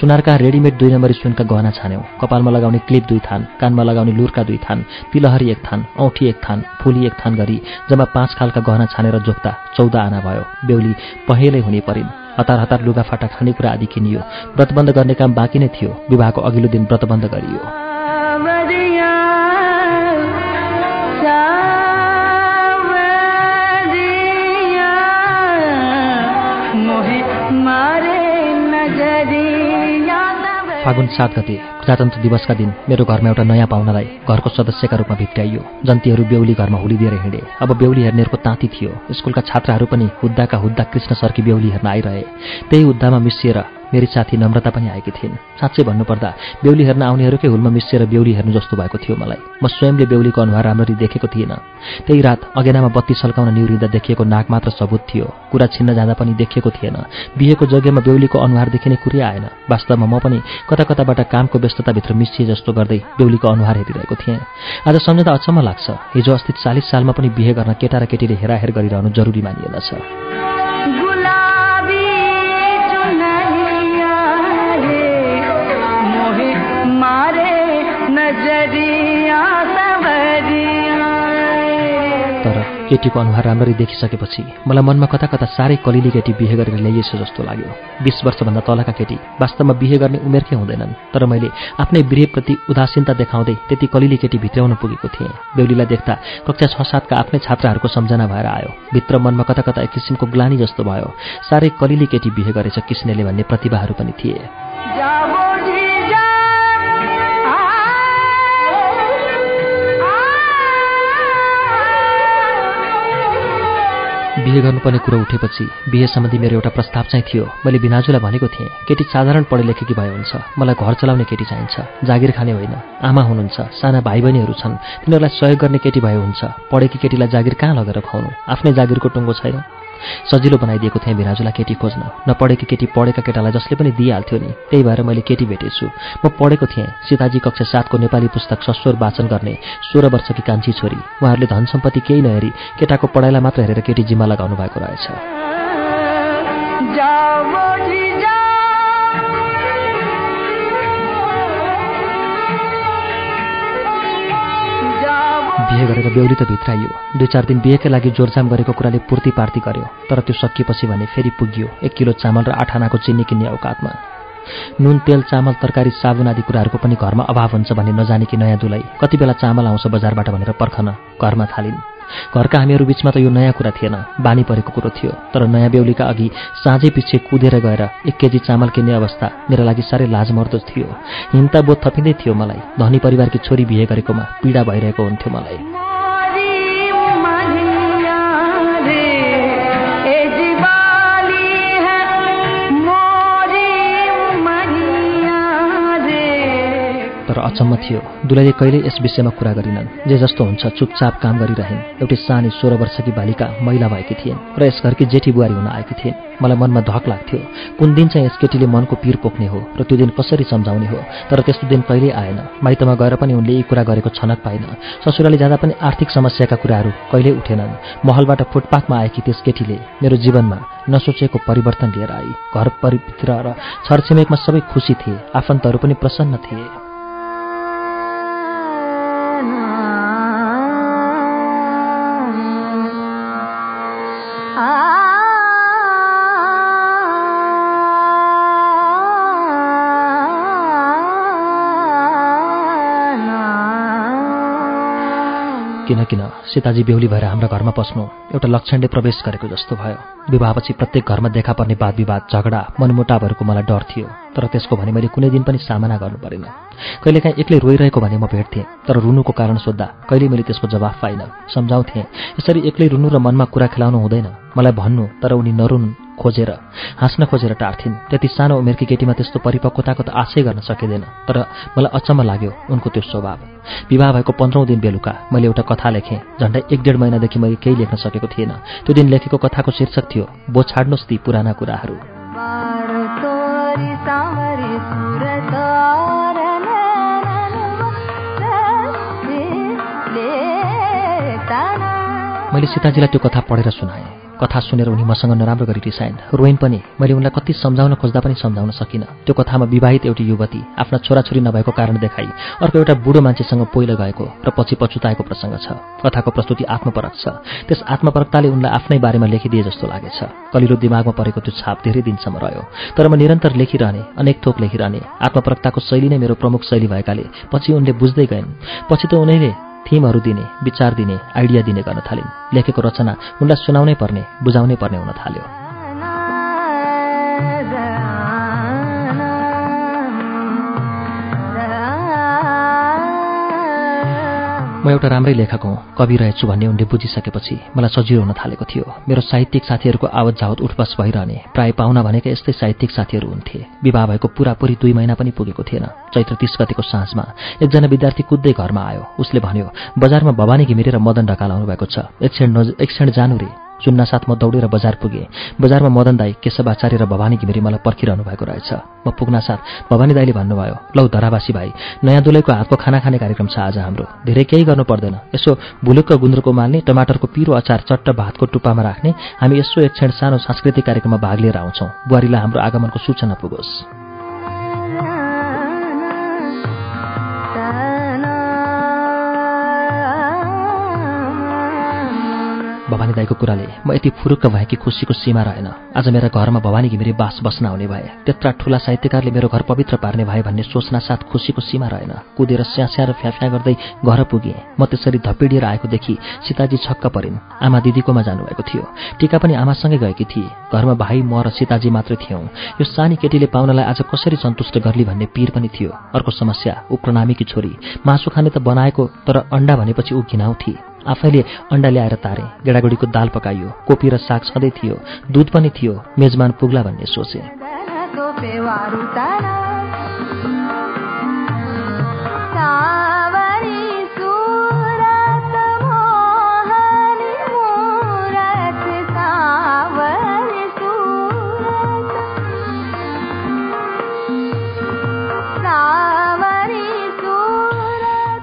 सुनारका रेडिमेड दुई नम्बरी सुनका गहना छान्यौँ। कपालमा लगाउने क्लिप दुई थान कानमा लगाउने लुर्का दुई थान तिलहरी एक थान औँठी एक थान फुली एक थान गरी जम्मा पाँच खालका गहना छानेर जोख्दा चौध आना भयो। बेहुली पहेलै हुने परिन्। हतार हतार लुगाफाटा खानेकुरा आदि किनियो। व्रतबन्ध गर्ने काम बाँकी नै थियो। विवाहको अघिल्लो दिन व्रतबन्ध गरियो। फागुन सात गते प्रजातन्त्र दिवसका दिन मेरो घरमा एउटा नयाँ पाहुनालाई घरको सदस्यका रूपमा भित्राइयो जन्तीहरू बेहुली घरमा हुलिदिएर हिँडे। अब बेहुली हेर्नेहरूको ताँती थियो। स्कुलका छात्राहरू पनि हुद्दाका हुद्दा कृष्ण सरकी बेहुली हेर्न आइरहे। त्यही हुद्दामा मिसिएर मेरी साथी नम्रता पनि आएकी थिइन्। साँच्चै भन्नुपर्दा बेहुली हेर्न आउनेहरूकै हुलमा मिसिएर बेहुली हेर्नु जस्तो भएको थियो मलाई। म स्वयंले बेहुलीको अनुहार राम्ररी देखेको थिइनँ। त्यही रात अगेनामा बत्ती सल्काउन निहुरिँदा देखिएको नाक मात्र सबुत थियो। कुरा छिन्न जाँदा पनि देखिएको थिएन। बिहेको जग्गामा बेहुलीको अनुहार देखिने कुरै आएन। वास्तवमा म पनि कता कताबाट कामको व्यस्तताभित्र मिसिए जस्तो गर्दै बेहुलीको अनुहार हेरिरहेको थिएँ। आज सम्झँदा अचम्म लाग्छ। हिजो अस्ति चालिस सालमा पनि बिहे गर्न केटा र केटीले हेराहेर गरिरहनु जरुरी मानिएन केटीको अनुहार राम्ररी देखिसकेपछि मलाई मनमा कता कता साह्रै कलिली केटी बिहे गरेर ल्याइएछ जस्तो लाग्यो। बिस वर्षभन्दा तलका केटी वास्तवमा बिहे गर्ने उमेरकै हुँदैनन् तर मैले आफ्नै बिहेप्रति उदासीनता देखाउँदै त्यति कलिली केटी भित्राउन पुगेको थिएँ। बेहुलीलाई देख्दा कक्षा छ सातका आफ्नै छात्राहरूको सम्झना भएर आयो। भित्र मनमा कता कता एक किसिमको ग्लानी जस्तो भयो। साह्रै कलिली केटी बिहे गरेछ किस्नेले भन्ने प्रतिभाहरू पनि थिए। बिहे गर्नुपर्ने कुरो उठेपछि बिहे सम्बन्धी मेरो एउटा प्रस्ताव चाहिँ थियो। मैले बिनाजुलाई भनेको थिएँ केटी साधारण पढे लेखेकी भए हुन्छ। मलाई घर चलाउने केटी चाहिन्छ। जागिर खाने होइन। आमा हुनुहुन्छ। साना भाइ बहिनीहरू छन्। तिनीहरूलाई सहयोग गर्ने केटी भए हुन्छ। पढेकी केटीलाई जागिर कहाँ लगेर खुवाउनु? आफ्नै जागिरको टुङ्गो छैन। सजिलो बनाइदिएको थिएँ भिराजुलाई केटी खोज्न। नपढेकी केटी पढेका केटालाई जसले पनि दिइहाल्थ्यो नि। त्यही भएर मैले केटी भेटेछु। म पढेको थिएँ। सीताजी कक्षा सातको नेपाली पुस्तक सस्वर वाचन गर्ने सोह्र वर्षकी कान्छी छोरी। उहाँहरूले धन सम्पत्ति केही नहेरी केटाको पढाइलाई मात्र हेरेर केटी जिम्मा लगाउनु भएको रहेछ। बिहे गरेर बेहुली त भित्राइयो दुई चार दिन बिहेकै लागि जोरजाम गरेको कुराले पूर्ति पार्ती गर्यो तर त्यो सकिएपछि भने फेरि पुग्यो। एक किलो चामल र आठ आनाको चिनी किन्ने औकातमा। नुन तेल चामल तरकारी साबुन आदि कुराहरूको पनि घरमा अभाव हुन्छ भन्ने नजानेकी नयाँ दुलाई कति बेला चामल आउँछ बजारबाट भनेर पर्खन घरमा थालिन्। घरका हामीहरू बिचमा त यो नयाँ कुरा थिएन। बानी परेको कुरो थियो। तर नयाँ बेहुलीका अघि साँझै पछि कुदेर गएर एक केजी चामल किन्ने अवस्था मेरा लागि साह्रै लाजमर्दो थियो। हिंता बोध थपिँदै थियो मलाई। धनी परिवारकी छोरी बिहे गरेकोमा पीडा भइरहेको हुन्थ्यो मलाई। तर अचम्म थियो। दुलैले कहिल्यै यस विषयमा कुरा गरिनन्। जे जस्तो हुन्छ चुपचाप काम गरिरहन्। एउटी सानी सोह्र वर्षकी बालिका महिला भएकी थिइन् र यस घरकी जेठी बुहारी हुन आएकी थिइन्। मलाई मनमा धक लाग्थ्यो। कुन दिन चाहिँ यस केटीले मनको पिर पोख्ने हो र त्यो दिन कसरी सम्झाउने हो? तर त्यस्तो दिन कहिल्यै आएन। माइतमा गएर पनि उनले यी कुरा गरेको छनक पाइन ससुराली जाँदा पनि आर्थिक समस्याका कुराहरू कहिल्यै उठेनन्। महलबाट फुटपाथमा आएकी त्यस केटीले मेरो जीवनमा नसोचेको परिवर्तन लिएर आई। घर परिभित्र र छरछिमेकमा सबै खुसी थिए। आफन्तहरू पनि प्रसन्न थिए। किन किन सीताजी बेहुली भएर हाम्रो घरमा पस्नु एउटा लक्षणले प्रवेश गरेको जस्तो भयो। विवाहपछि प्रत्येक घरमा देखा पर्ने वाद विवाद झगडा मनमुटावहरूको मलाई डर थियो तर त्यसको भने मैले कुनै दिन पनि सामना गर्नु परेन। कहिलेकाहीँ एक्लै रोइरहेको भने म भेट्थेँ तर रुनुको कारण सोद्धा कहिले मैले त्यसको जवाफ पाइनँ। सम्झाउँथेँ यसरी एक्लै रुनु र मनमा कुरा खेलाउनु हुँदैन। मलाई भन्नु तर उनी नरुनु खोजेर हाँस्न खोजेर टार्थिन् त्यति सानो उमेरकी केटीमा त्यस्तो परिपक्वताको त आशै गर्न सकिँदैन तर मलाई अचम्म लाग्यो उनको त्यो स्वभाव विवाह भएको पन्ध्रौँ दिन बेलुका मैले एउटा कथा लेखेँ झन्डै एक डेढ महिनादेखि मैले केही लेख्न सकेको थिएन त्यो दिन लेखेको कथाको शीर्षक थियो बो छाड्नुहोस् ती पुराना कुराहरू मैले सीताजीलाई त्यो कथा पढेर सुनाएँ कथा सुनेर उनी मसँग नराम्रो गरी रिसाइन् रोइन् पनि मैले उनलाई कति सम्झाउन खोज्दा पनि सम्झाउन सकिनँ। त्यो कथामा विवाहित एउटी युवती आफ्ना छोराछोरी नभएको कारण देखाई। अर्को एउटा बुढो मान्छेसँग पहिलो गएको र पछि पछुताएको प्रसङ्ग छ। कथाको प्रस्तुति आत्मपरक छ। त्यस आत्मपरकताले उनलाई आफ्नै बारेमा लेखिदिए जस्तो लागेछ। कलिलो दिमागमा परेको त्यो छाप धेरै दिनसम्म रह्यो। तर म निरन्तर लेखिरहने अनेक थोक लेखिरहने आत्मपरकताको शैली नै मेरो प्रमुख शैली भएकाले पछि उनले बुझ्दै गइन्। पछि त उनीले थिमहरू दिने विचार दिने आइडिया दिने गर्न थालिन्। लेखेको रचना उनलाई सुनाउनै पर्ने बुझाउनै पर्ने हुन थाल्यो। म एउटा राम्रै लेखक हुँ। कवि रहेछु भन्ने उनले बुझिसकेपछि मलाई सजिलो हुन थालेको थियो। मेरो साहित्यिक साथीहरूको आवत जावत उठबस भइरहने प्राय पाहुना भनेका यस्तै साहित्यिक साथीहरू हुन्थे। विवाह भएको पुरापुरी दुई महिना पनि पुगेको थिएन। चैत्र तिस गतिको साँझमा एकजना विद्यार्थी कुद्दै घरमा आयो। उसले भन्यो बजारमा भवानी घिमिरेर मदन ढकाल आउनुभएको भएको छ। एक क्षण एक क्षण जानु रे। साथ म दौडेर बजार पुगेँ। बजारमा मदन दाई केशवाचार्य र भवानी घिमिरी मलाई पर्खिरहनु भएको रहेछ। म पुग्नासाथ भवानी दाईले भन्नुभयो लौ धरावासी भाइ नयाँ दुलैको हातको खाना खाने कार्यक्रम छ आज हाम्रो। धेरै केही गर्नु पर्दैन। यसो भुलुक्क गुन्द्रुको माल्ने टमाटरको पिरो अचार चट्ट भातको टुप्पामा राख्ने हामी यसो एक क्षण सानो सांस्कृतिक कार्यक्रममा भाग लिएर आउँछौँ। बुहारीलाई हाम्रो आगमनको सूचना पुगोस्। भवानी दाईको कुराले म यति फुरुक्क भएँ कि खुसीको सीमा रहेन। आज मेरा घरमा भवानी घिमिरे बास बस्न आउने भए त्यत्रा ठुला साहित्यकारले मेरो घर पवित्र पार्ने भए भन्ने सोच्न साथ खुसीको सीमा रहेन। कुदेर स्यास्या र फ्याफ्या गर्दै घर पुगेँ। म त्यसरी धपिडिएर आएकोदेखि सीताजी छक्क परिन्। आमा दिदीकोमा जानुभएको थियो। टिका पनि आमासँगै गएकी थिए। घरमा भाइ म र सीताजी मात्रै थियौँ। यो सानी केटीले पाउनलाई आज कसरी सन्तुष्ट गर्ली भन्ने पीर पनि थियो। अर्को समस्या ऊ प्रणामीकी छोरी। मासु खाने त बनाएको तर अन्डा भनेपछि ऊ घिनाउँथे आफैले अन्डा ल्याएर तारे। गेडागुडीको दाल पकाइयो कोपी र साग छँदै थियो दुध पनि थियो मेजमान पुग्ला भन्ने सोचे।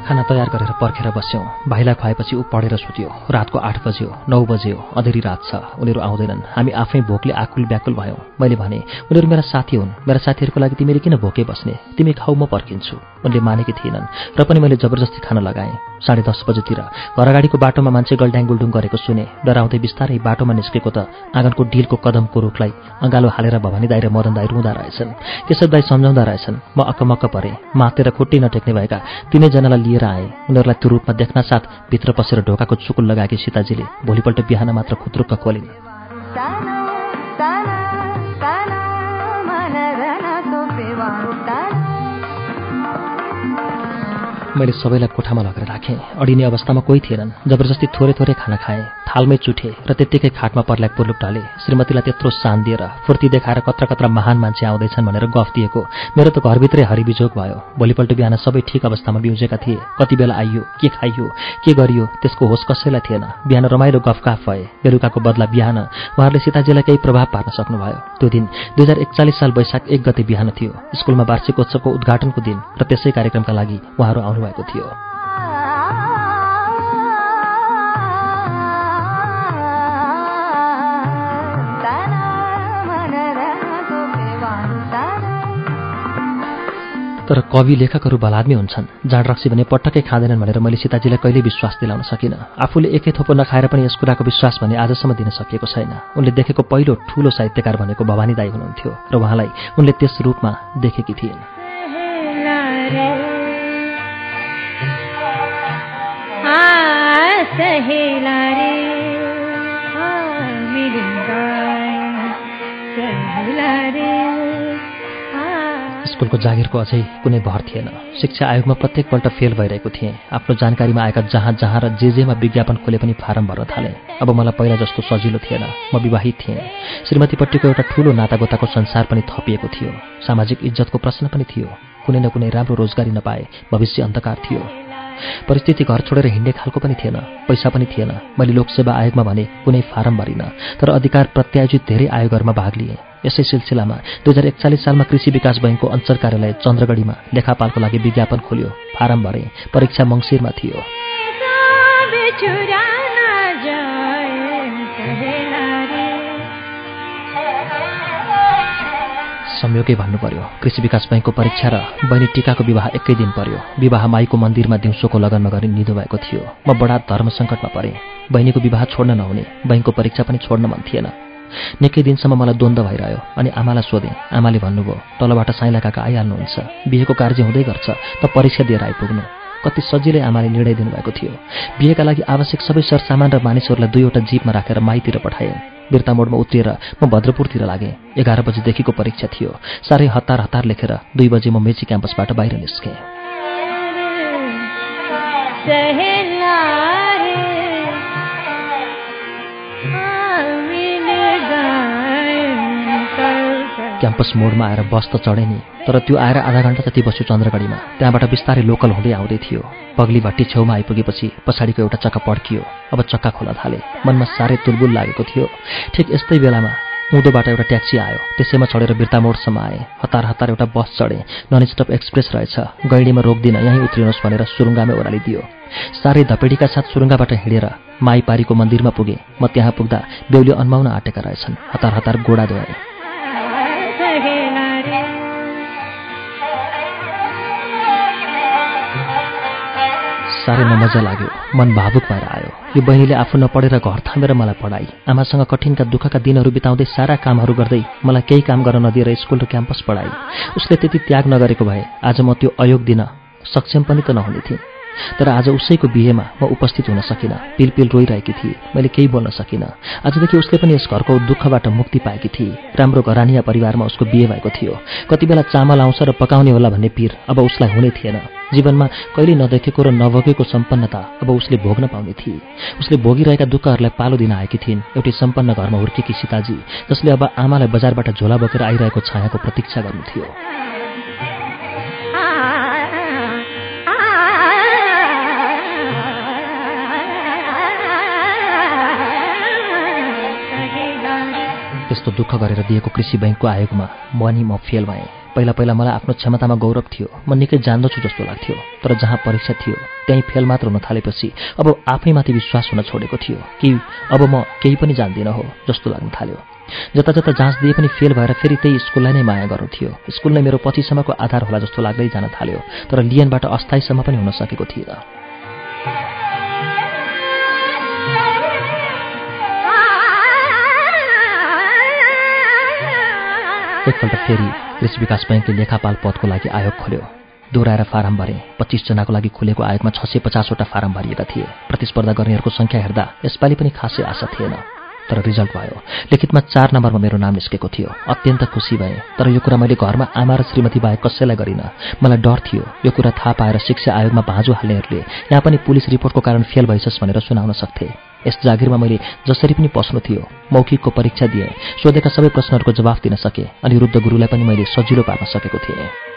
तयार गरेर पर्खेर बस्यौँ। भाइलाई खुवाएपछि ऊ पढेर सुत्यो। रातको आठ बज्यो नौ बज्यो अधेरी रात छ। उनीहरू आउँदैनन्। हामी आफै भोकले आकुल व्याकुल भयौँ। मैले भने उनीहरू मेरा साथी हुन्। मेरा साथीहरूको लागि तिमीले किन भोके बस्ने? तिमी खाउ म पर्खिन्छु। उनले मानेकी थिएनन् र पनि मैले जबरजस्ती खान लगाएँ। साढे दस बजेतिर घर अगाडिको बाटोमा मान्छे गल्ड्याङ गुल्डुङ गरेको सुने। डराउँदै बिस्तारै बाटोमा निस्केको त आँगनको डिलको कदमको रुखलाई अँगालो हालेर भवानी दाई र मदन दाई रुँदा रहेछन्। केशव दाई सम्झाउँदा रहेछन् म अक्कमक्क परेँ। मातेर खुट्टी नटेक्ने भएका तिनैजनालाई लिएर आए उनीहरूलाई त्यो रूपमा देख्न साथ भित्र पसेर ढोकाको चुकुल लगाएकी सीताजीले भोलिपल्ट बिहान मात्र खुत्रुक्क खोलिन् मैले सबैलाई कोठामा लगेर राखेँ। अडिने अवस्थामा कोही थिएनन्। जबरजस्ती थोरै थोरै खाना खाएँ। थालमै चुठे र त्यत्तिकै खाटमा पर्ल्याक पुर्लुक ढाले। श्रीमतीलाई त्यत्रो सान दिएर फुर्ती देखाएर कत्र कत्र महान मान्छे आउँदैछन् भनेर गफ दिएको। मेरो त घरभित्रै हरिबिजोग भयो। भोलिपल्ट बिहान सबै ठिक अवस्थामा बिउजेका थिए। कति बेला आइयो के खाइयो के गरियो त्यसको होस कसैलाई थिएन। बिहान रमाइलो गफकाफ भए। बेलुकाको बदला बिहान। उहाँहरूले सीताजीलाई केही प्रभाव पार्न सक्नुभयो। त्यो दिन दुई हजार एकचालिस साल वैशाख एक गते बिहान थियो। स्कुलमा वार्षिकोत्सवको उद्घाटनको दिन र त्यसै कार्यक्रमका लागि उहाँहरू आउनुभएको थियो तर कवि लेखकहरू भलाद्मी हुन्छन्। जाँड रक्सी भने पटक्कै खाँदैनन् भनेर मैले सीताजीलाई कहिल्यै विश्वास दिलाउन सकिनँ। आफूले एकै थोपो नखाएर पनि यस कुराको विश्वास भने आजसम्म दिन सकिएको छैन। उनले देखेको पहिलो ठूलो साहित्यकार भनेको भवानी दाई हुनुहुन्थ्यो र उहाँलाई उनले त्यस रूपमा देखेकी थिइन्। आमाको जागिरको अझै कुनै भर थिएन। शिक्षा आयोगमा प्रत्येकपल्ट फेल भइरहेको थिएँ। आफ्नो जानकारीमा आएका जहाँ जहाँ र जे जेमा विज्ञापन खोले पनि फारम भर्न थालेँ। अब मलाई पहिला जस्तो सजिलो थिएन। म विवाहित थिएँ। श्रीमतीपट्टिको एउटा ठूलो नातागोताको संसार पनि थपिएको थियो। सामाजिक इज्जतको प्रश्न पनि थियो। कुनै न कुनै राम्रो रोजगारी नपाए भविष्य अन्धकार थियो। परिस्थिति घर छोडेर हिँड्ने खालको पनि थिएन पैसा पनि थिएन। मैले लोकसेवा आयोगमा भने कुनै फारम भरिनँ तर अधिकार प्रत्यायोजित धेरै आयोगहरूमा भाग लिएँ। यसै सिलसिलामा दुई हजार एकचालिस सालमा कृषि विकास बैङ्कको अञ्चल कार्यालय चन्द्रगढीमा लेखापालको लागि विज्ञापन खोल्यो। फारम भरे परीक्षा मङ्सिरमा थियो। संयोगै भन्नु पर्यो कृषि विकास बैङ्कको परीक्षा र बहिनी टिकाको विवाह एकै दिन पर्यो। विवाह माईको मन्दिरमा दिउँसोको लगनमा गरी निधो भएको थियो। म बडा धर्म सङ्कटमा परेँ। बहिनीको विवाह छोड्न नहुने। बैङ्कको परीक्षा पनि छोड्न मन थिएन निकै दिनसम्म मलाई द्वन्द्व भइरह्यो अनि आमालाई सोधेँ। आमाले भन्नुभयो तलबाट साइला काका आइहाल्नुहुन्छ। बिहेको कार्य हुँदै गर्छ त परीक्षा दिएर आइपुग्नु। कति सजिलै आमाले निर्णय दिनुभएको थियो। बिहेका लागि आवश्यक सबै सरसामान र मानिसहरूलाई दुईवटा जीपमा राखेर माइतिर पठाएँ। बिर्ता मोडमा उत्रिएर म भद्रपुरतिर लागेँ। एघार बजीदेखिको परीक्षा थियो। साह्रै हतार हतार लेखेर दुई बजे म मेची क्याम्पसबाट बाहिर निस्केँ। क्याम्पस मोडमा आएर बस त चढेँ नि तर त्यो आएर आधा घन्टा जति बस्यो चन्द्रगढीमा त्यहाँबाट बिस्तारै लोकल हुँदै आउँदै थियो। पग्ली भट्टी छेउमा आइपुगेपछि पछाडिको एउटा चक्का पड्कियो। अब चक्का खोला थाले। मनमा साह्रै तुलबुल लागेको थियो। ठिक यस्तै बेलामा उँधोबाट एउटा ट्याक्सी आयो। त्यसैमा चढेर बिर्ता मोडसम्म आएँ। हतार हतार एउटा बस चढेँ। नन स्टप एक्सप्रेस रहेछ। गैडीमा रोक्दिनँ यहीँ उत्रिनुहोस् भनेर सुरुङ्गामै ओह्रालिदियो साह्रै धपेडीका साथ सुरुङ्गाबाट हिँडेर माईपारीको मन्दिरमा पुगेँ। म त्यहाँ पुग्दा बेहुली अन्माउन आँटेका रहेछन्। हतार हतार गोडा धोएँ। साह्रै नमजा लाग्यो। मन भावुक भएर आयो यो बहिनीले आफू नपढेर घर थामेर मलाई पढाई। आमासँग कठिनका दुःखका दिनहरू बिताउँदै सारा कामहरू गर्दै मलाई केही काम गर्न नदिएर स्कुल र क्याम्पस पढाई। उसले त्यति त्याग नगरेको भए आज म त्यो अयोग दिन सक्षम पनि त नहुने थिएँ तर आज उसैको बिहेमा म उपस्थित हुन सकिनँ पिलपिल रोइरहेकी थिएँ मैले केही बोल्न सकिनँ। आजदेखि उसले पनि यस घरको दुःखबाट मुक्ति पाएकी थिए। राम्रो घरानिया परिवारमा उसको बिहे भएको थियो। कति बेला चामल आउँछ र पकाउने होला भन्ने पिर अब उसलाई हुने थिएन। जीवनमा कहिले नदेखेको र नभोगेको सम्पन्नता अब उसले भोग्न पाउने थिए। उसले भोगिरहेका दुःखहरूलाई पालो दिन आएकी थिइन्। एउटै सम्पन्न घरमा हुर्केकी सीताजी जसले अब आमालाई बजारबाट झोला बोकेर आइरहेको छायाको प्रतीक्षा गर्नु थियो। त्यस्तो दुःख गरेर दिएको कृषि बैङ्कको आयोगमा म अनि म फेल भएँ। पहिला पहिला मलाई आफ्नो क्षमतामा गौरव थियो। म निकै जान्दछु जस्तो लाग्थ्यो। तर जहाँ परीक्षा थियो त्यहीँ फेल मात्र हुन थालेपछि अब आफैमाथि विश्वास हुन छोडेको थियो कि अब म केही पनि जान्दिनँ हो जस्तो लाग्न थाल्यो। जता जता जाँच दिए पनि फेल भएर फेरि त्यही स्कुललाई नै माया गर्नु थियो। स्कुल नै मेरो पछिसम्मको आधार होला जस्तो लाग्दै जान थाल्यो तर लियनबाट अस्थायीसम्म पनि हुन सकेको थिएन। एकपल्ट फेरि कृषि विकास ब्याङ्कले लेखापाल पदको लागि आयोग खोल्यो। दोहोऱ्याएर फारम भरे पच्चिसजनाको लागि खुलेको आयोगमा छ सय पचासवटा फारम भरिएका थिए। प्रतिस्पर्धा गर्नेहरूको सङ्ख्या हेर्दा यसपालि पनि खासै आशा थिएन। तर रिजल्ट भयो। लिखितमा चार नम्बरमा मेरो नाम निस्केको थियो। अत्यन्त खुसी भएँ। तर यो कुरा मैले घरमा आमा र श्रीमती बाहेक कसैलाई गरिनँ। मलाई डर थियो। यो कुरा थाहा पाएर शिक्षा आयोगमा भाँजो हाल्नेहरूले यहाँ पनि पुलिस रिपोर्टको कारण फेल भइसस् भनेर सुनाउन सक्थे। यस जागिरमा मैले जसरी पनि पस्नु थियो मौखिकको परीक्षा दिएँ। सोधेका सबै प्रश्नहरूको जवाफ दिन सकेँ अनि रुद्ध गुरुलाई पनि मैले सजिलो पार्न सकेको थिएँ।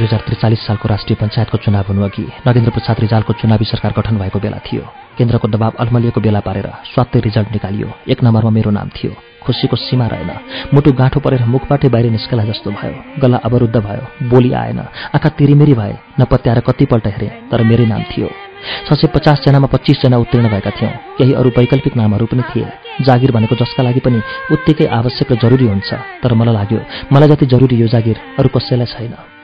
दुई हजार त्रिचालिस सालको राष्ट्रिय पञ्चायतको चुनाव हुनुअघि नगेन्द्र प्रसाद रिजालको चुनावी सरकार गठन भएको बेला थियो। केन्द्रको दबाव अल्मलिएको बेला पारेर स्वात्तै रिजल्ट निकालियो। एक नम्बरमा मेरो नाम थियो। खुसीको सीमा रहेन। मुटु गाँठो परेर मुखबाटै बाहिर निस्कला जस्तो भयो। गला अवरुद्ध भयो। बोली आएन। आँखा तिरिमेरी भए। नपत्याएर कतिपल्ट हेरेँ तर मेरै नाम थियो। छ सय पचासजनामा पच्चिसजना उत्तीर्ण भएका थियौँ। केही अरू वैकल्पिक नामहरू पनि थिए। जागिर भनेको जसका लागि पनि उत्तिकै आवश्यक र जरुरी हुन्छ। तर मलाई लाग्यो मलाई जति जरुरी यो जागिर अरू कसैलाई छैन।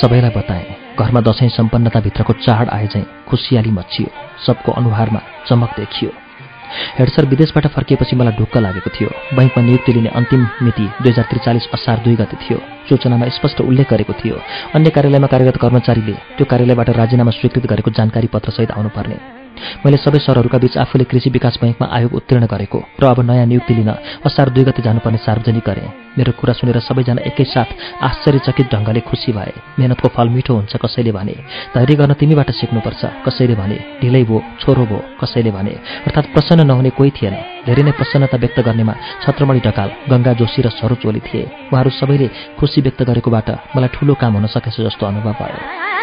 सबैलाई बताएँ घरमा दसैँ सम्पन्नताभित्रको चाड आए चाहिँ खुसियाली मचियो सबको अनुहारमा चमक देखियो। हेड सर विदेशबाट फर्किएपछि मलाई ढुक्क लागेको थियो। बैङ्कमा नियुक्ति लिने अन्तिम मिति दुई हजार त्रिचालिस असार दुई गते थियो। सूचनामा स्पष्ट उल्लेख गरेको थियो। अन्य कार्यालयमा कार्यरत कर्मचारीले त्यो कार्यालयबाट राजीनामा स्वीकृत गरेको जानकारी पत्रसहित आउनुपर्ने। मैले सबै सरहरूका बीच आफूले कृषि विकास बैङ्कमा आयोग उत्तीर्ण गरेको र अब नयाँ नियुक्ति लिन असार दुई गते जानुपर्ने सार्वजनिक गरेँ। मेरो कुरा सुनेर सबैजना एकैसाथ आश्चर्यचकित ढङ्गले खुसी भए। मेहनतको फल मिठो हुन्छ कसैले भने धैर्य गर्न तिमीबाट सिक्नुपर्छ कसैले भने ढिलै भो छोरो भो कसैले भने। अर्थात् प्रसन्न नहुने कोही थिएन। धेरै नै प्रसन्नता व्यक्त गर्नेमा छत्रमणि ढकाल गङ्गा जोशी र सरोज ओली थिए। उहाँहरू सबैले खुसी व्यक्त गरेकोबाट मलाई ठूलो काम हुन सकेछ जस्तो अनुभव भयो।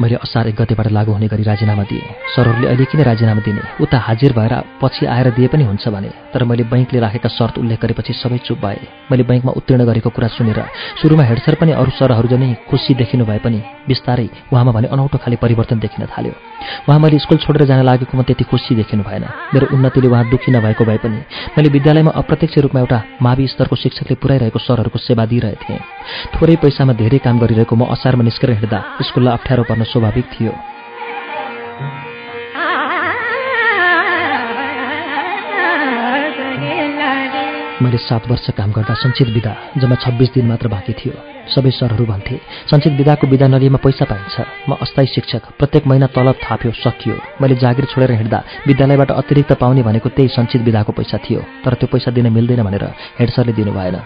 मैले असार एक गतेबाट लागू हुने गरी राजीनामा दिएँ। सरहरूले अहिले किन राजीनामा दिने? उता हाजिर भएर पछि आएर दिए पनि हुन्छ भने तर मैले बैङ्कले राखेका शर्त उल्लेख गरेपछि सबै चुप भए। मैले बैङ्कमा उत्तीर्ण गरेको कुरा सुनेर सुरुमा हेडसर पनि अरू सरहरू जनै खुसी देखिनु भए पनि बिस्तारै उहाँमा भने अनौठो खाले परिवर्तन देखिन थाल्यो। उहाँ मैले स्कुल छोडेर जान लागेकोमा त्यति खुसी देखिनु भएन। मेरो उन्नतिले उहाँ दुःखी नभएको भए पनि मैले विद्यालयमा अप्रत्यक्ष रूपमा एउटा मावि स्तरको शिक्षकले पुऱ्याइरहेको सरहरूको सेवा दिइरहेको थिएँ। थोरै पैसामा धेरै काम गरिरहेको म असारमा निस्केर हिँड्दा स्कुललाई अप्ठ्यारो पर्न स्वाभाविक थियो। मैले सात वर्ष काम गर्दा सञ्चित विधा जम्मा छब्बिस दिन मात्र बाँकी थियो। सबै सरहरू भन्थे सञ्चित विधाको विधा नलिएमा पैसा पाइन्छ। म अस्थायी शिक्षक प्रत्येक महिना तलब थाप्यो सकियो। मैले जागिर छोडेर हिँड्दा विद्यालयबाट अतिरिक्त पाउने भनेको त्यही सञ्चित विधाको पैसा थियो। तर त्यो पैसा दिन मिल्दैन भनेर हेड सरले दिनु भएन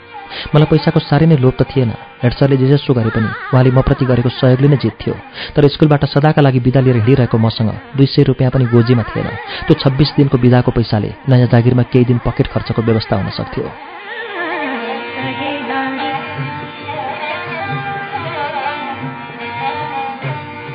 मलाई पैसाको साह्रै नै लोभ त थिएन। हेड सरले जे जसो गरे पनि। उहाँले म प्रति गरेको सहयोगले नै जित्थ्यो तर स्कुलबाट सदाका लागि विदा लिएर हिँडिरहेको मसँग दुई सय रुपियाँ पनि गोजीमा थिएन। त्यो छब्बिस दिनको विदाको पैसाले नयाँ जागिरमा केही दिन पकेट खर्चको व्यवस्था हुन सक्थ्यो।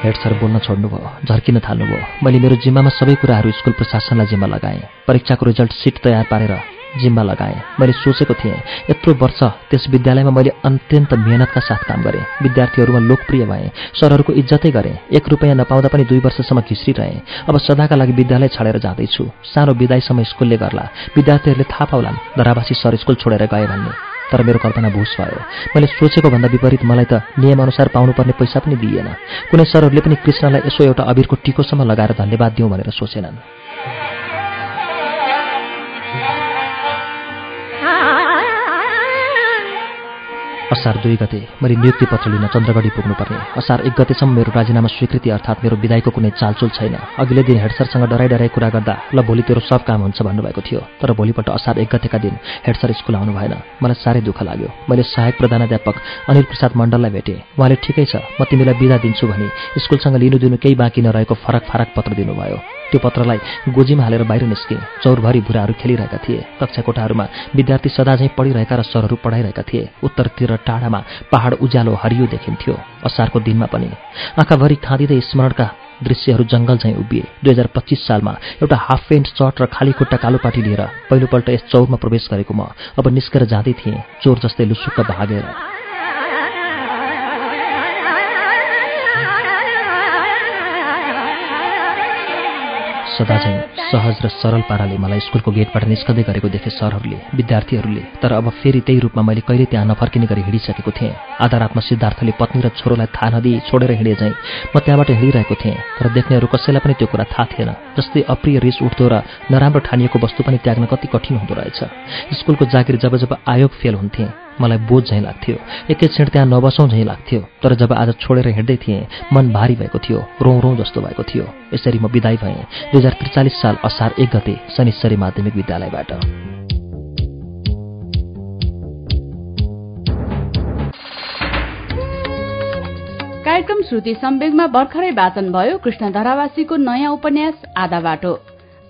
हेड सर बोल्न छोड्नुभयो झर्किन थाल्नुभयो। मैले मेरो जिम्मामा सबै कुराहरू स्कुल प्रशासनलाई जिम्मा लगाएँ। परीक्षाको रिजल्ट सिट तयार पारेर जिम्मा लगाएँ। मैले सोचेको थिएँ यत्रो वर्ष त्यस विद्यालयमा मैले अत्यन्त मेहनतका साथ काम गरेँ। विद्यार्थीहरूमा लोकप्रिय भएँ सरहरूको इज्जतै गरेँ एक रुपियाँ नपाउँदा पनि दुई वर्षसम्म घिस्रिरहेँ अब सदाका लागि विद्यालय छाडेर जाँदैछु। सानो विदाईसम्म स्कुलले गर्ला। विद्यार्थीहरूले थाहा पाउलान् धरावासी सर स्कुल छोडेर गए भन्ने। तर मेरो कल्पना भुस भयो। मैले सोचेको भन्दा विपरीत मलाई त नियमअनुसार पाउनुपर्ने पैसा पनि दिइएन। कुनै सरहरूले पनि कृष्णलाई यसो एउटा अबिरको टिकोसम्म लगाएर धन्यवाद दिउँ भनेर सोचेनन्। असार दुई गते मैले नियुक्ति पत्र लिन चन्द्रगढी पुग्नुपर्ने। असार एक गतेसम्म मेरो राजीनामा स्वीकृति अर्थात् मेरो विदायको कुनै चालचुल छैन। अघिल्लो दिन हेडसरसँग डराइ डराई कुरा गर्दा ल भोलि तेरो सब काम हुन्छ भन्नुभएको थियो। तर भोलिपल्ट असार एक गतेका दिन हेडसर स्कुल आउनु भएन। मलाई साह्रै दुःख लाग्यो। मैले सहायक प्रधानाध्यापक अनिल प्रसाद मण्डललाई भेटेँ। उहाँले ठिकै छ म तिमीलाई बिदा दिन्छु भने स्कुलसँग लिनु दिनु केही बाँकी नरहेको फरक फरक पत्र दिनुभयो। त्यो पत्रलाई गोजीमा हालेर बाहिर निस्के। चौरभरि भुराहरू खेलिरहेका थिए। कक्षा कोठाहरूमा विद्यार्थी सदा झैँ पढिरहेका र सरहरू पढाइरहेका थिए। उत्तरतिर टाढामा पहाड उज्यालो हरियो देखिन्थ्यो। असारको दिनमा पनि आँखाभरि खाँदिँदै स्मरणका दृश्यहरू जङ्गल झैँ उभिए। दुई हजार पच्चिस सालमा एउटा हाफ पेन्ट सर्ट र खाली खुट्टा कालोपाटी लिएर पहिलोपल्ट यस चौरमा प्रवेश गरेको म। अब निस्केर जाँदै थिएँ चोर जस्तै लुसुक्क भागेर। सदा चाहिँ सहज र सरल पाराले मलाई स्कुलको गेटबाट निस्कँदै गरेको देखे सरहरूले विद्यार्थीहरूले तर अब फेरि त्यही रूपमा मैले कहिले त्यहाँ नफर्किने गरी हिँडिसकेको थिएँ। आधा रातमा सिद्धार्थले पत्नी र छोरोलाई थाहा नदिई छोडेर हिँडे चाहिँ म त्यहाँबाट हिँडिरहेको थिएँ तर देख्नेहरू कसैलाई पनि त्यो कुरा थाहा थिएन जस्तै अप्रिय रिस उठ्दो र नराम्रो ठानिएको वस्तु पनि त्याग्न कति कठिन हुँदो रहेछ। स्कुलको जागिर जब जब आयोग फेल हुन्थे मलाई बोझ झैँ लाग्थ्यो। एकैक्षण त्यहाँ नबसौँ झैँ लाग्थ्यो। तर जब आज छोडेर हिँड्दै थिएँ मन भारी भएको थियो रौँ रौँ जस्तो भएको थियो। यसरी म विदाई भएँ। दुई हजार त्रिचालिस साल असार एक गते शनिश्चरी माध्यमिक विद्यालयबाट। कार्यक्रम श्रुति सम्वेगमा भर्खरै वाचन भयो कृष्ण धरावासीको नयाँ उपन्यास आधा बाटो।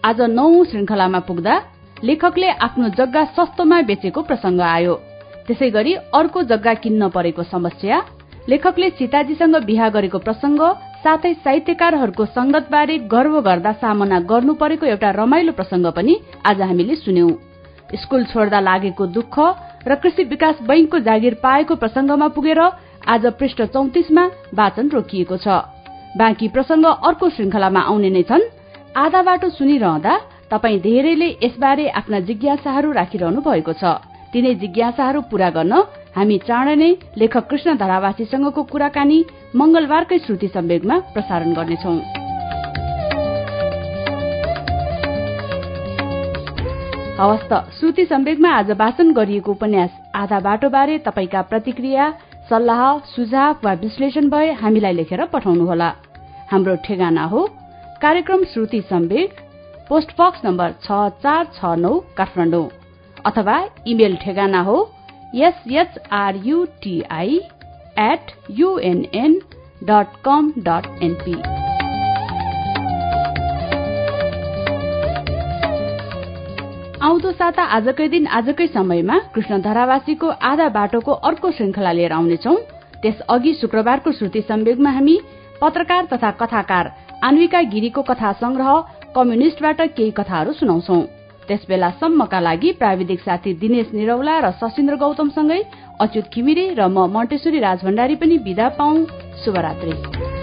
आज नौ श्रृंखलामा पुग्दा लेखकले आफ्नो जग्गा सस्तोमा बेचेको प्रसंग आयो। त्यसै गरी अर्को जग्गा किन्न परेको समस्या लेखकले सीताजीसँग बिहा गरेको प्रसंग साथै साहित्यकारहरूको संगतबारे गर्व गर्दा सामना गर्नु परेको एउटा रमाइलो प्रसंग पनि आज हामीले सुन्यौं। स्कूल छोड्दा लागेको दुःख र कृषि विकास बैंकको जागिर पाएको प्रसंगमा पुगेर आज पृष्ठ चौतिसमा वाचन रोकिएको छ। बाँकी प्रसंग अर्को श्रृंखलामा आउने नै छन्। आधा बाटो सुनिरहँदा तपाई धेरैले यसबारे आफ्ना जिज्ञासाहरू राखिरहनु भएको छ। तिनै जिज्ञासाहरू पूरा गर्न हामी चाँडै नै लेखक कृष्ण धरावासीसँगको कुराकानी मंगलबारकै श्रुति सम्वेगमा प्रसारण गर्नेछौं। हवस् त श्रुति सम्वेगमा आज वाचन गरिएको उपन्यास आधा बाटोबारे तपाईँका प्रतिक्रिया सल्लाह सुझाव वा विश्लेषण भए हामीलाई लेखेर पठाउनुहोला। हाम्रो ठेगाना हो कार्यक्रम Shruti Sambeg post box number छ चार छ नौ काठमाडौँ। अथवा इमेल ठेगाना हो। S H R U T I at UNN dot com dot NP आउँदो साता आजकै दिन आजकै समयमा कृष्ण धरावासीको आधा बाटोको अर्को श्रृंखला लिएर आउनेछौ। त्यस अघि शुक्रबारको श्रुति सम्वेगमा हामी पत्रकार तथा कथाकार आन्विका गिरीको कथा संग्रह कम्युनिष्टबाट केही कथाहरू सुनाउँछौ। त्यस बेलासम्मका लागि प्राविधिक साथी दिनेश निरौला र सशिन्द्र गौतमसँगै अच्युत घिमिरे र म मण्टेश्वरी राजभण्डारी पनि विदा पाउ शुभरात्री।